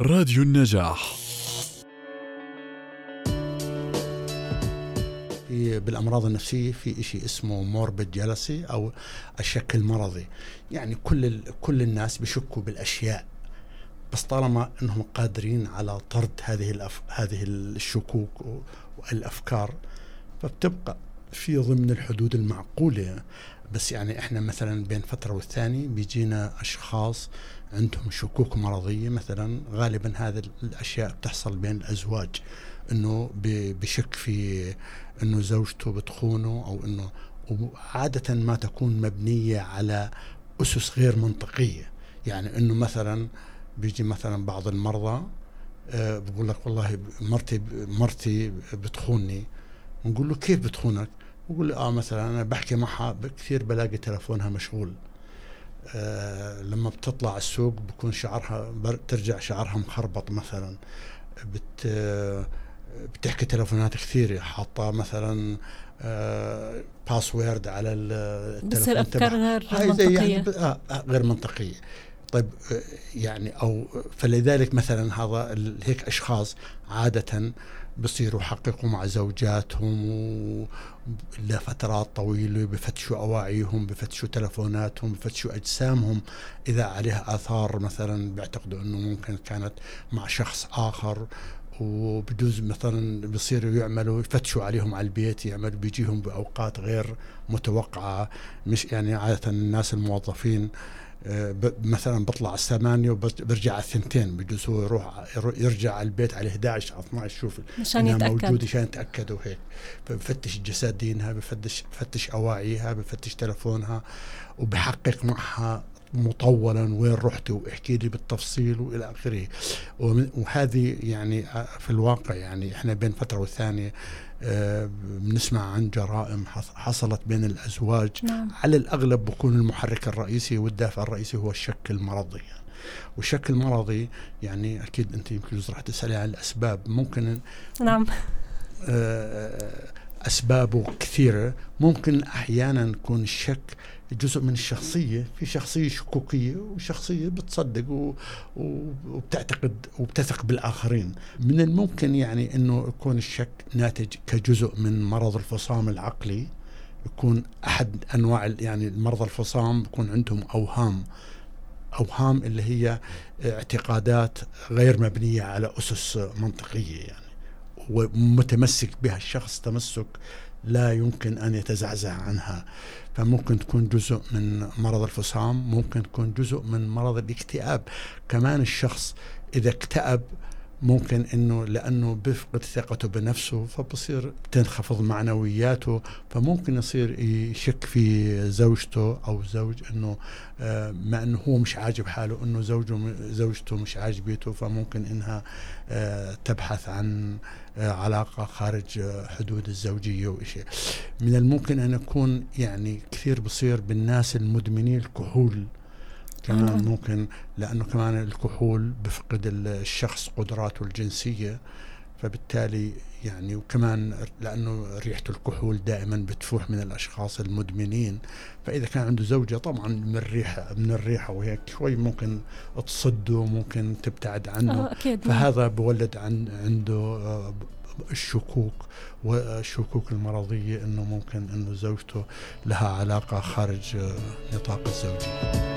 راديو النجاح. في بالأمراض النفسية في شيء اسمه موربid جلسي أو الشك المرضي. يعني كل كل الناس بيشكوا بالأشياء. بس طالما إنهم قادرين على طرد هذه الأف... هذه الشكوك والأفكار فبتبقى في ضمن الحدود المعقولة. بس يعني إحنا مثلا بين فترة والثانية بيجينا أشخاص عندهم شكوك مرضية مثلا. غالبا هذه الأشياء بتحصل بين الأزواج. إنه بشك في إنه زوجته بتخونه أو إنه وعادة ما تكون مبنية على أسس غير منطقية. يعني إنه مثلا بيجي مثلا بعض المرضى آه، بقول لك والله مرتي مرتي بتخونني نقول له كيف بتخونك؟ بقول آه مثلا أنا بحكي معها كثير بلاقي تلفونها مشغول. آه لما بتطلع السوق بكون شعرها بر- ترجع شعرها مخربط مثلا. بت آه، بتحكي تلفونات كثيرة حاطة مثلا آه باسورد على ال- بتصير التلفون افكار تبعها. غير يعني منطقية؟ ب- آه آه، غير منطقية. طيب يعني أو فلذلك مثلا هذا هيك أشخاص عادة بصيروا يحققوا مع زوجاتهم لفترات طويلة بفتشوا أواعيهم بفتشوا تلفوناتهم بفتشوا أجسامهم. إذا عليها آثار مثلا بيعتقدوا أنه ممكن كانت مع شخص آخر. وبدوز مثلا بصيروا يعملوا يفتشوا عليهم على البيت يعملوا بيجيهم بأوقات غير متوقعة مش يعني عادة الناس الموظفين آه، مثلا بطلع على الثمانية وبرجع على الثنتين بجوز هو يروح يرجع على البيت على 11 على 12 يشوف مشان إنها يتأكد. موجودة عشان يتأكدوا هيك. بفتش جسدينها بفتش بفتش أواعيها بفتش تلفونها وبحقق معها مطولا وين رحت؟ واحكي لي بالتفصيل وإلى آخره. وهذه يعني آه، في الواقع يعني إحنا بين فترة والثانية آه، بنسمع عن جرائم حص- حصلت بين الأزواج. نعم. على الأغلب بكون المحرك الرئيسي والدافع الرئيسي هو الشك المرضي. يعني. والشك المرضي يعني أكيد أنت يمكن راح تسألي عن الأسباب. ممكن نعم. آه، اسبابه كثيرة. ممكن أحيانا يكون الشك جزء من الشخصية في شخصية شكوكية وشخصية بتصدق وبتعتقد وبتثق بالآخرين. من الممكن يعني إنه يكون الشك ناتج كجزء من مرض الفصام العقلي يكون أحد أنواع يعني المرضى الفصام بيكون عندهم أوهام أوهام اللي هي اعتقادات غير مبنية على أسس منطقية يعني. ومتمسك بها الشخص تمسك لا يمكن أن يتزعزع عنها. فممكن تكون جزء من مرض الفصام ممكن تكون جزء من مرض الاكتئاب. كمان الشخص إذا اكتئب ممكن إنه لأنه بيفقد ثقته بنفسه فبصير تنخفض معنوياته فممكن يصير يشك في زوجته أو زوج إنه آه، مع إنه هو مش عاجب حاله إنه زوجه زوجته مش عاجبته فممكن إنها آه، تبحث عن آه، علاقة خارج حدود الزوجية وشيء من الممكن أن يكون يعني كثير بصير بالناس المدمنين الكحول. كمان آه. ممكن لأنه كمان الكحول بفقد ال- الشخص قدراته الجنسية فبالتالي يعني وكمان لأنه ريحة الكحول دائما بتفوح من الأشخاص المدمنين فإذا كان عنده زوجة طبعا من الريحة من الريحة وهيك شوي ممكن تصده ممكن تبتعد عنه أكيد نعم. فهذا بولد عن عنده آه، الشكوك والشكوك المرضية إنه ممكن إنه زوجته لها علاقة خارج آه، نطاق الزوجية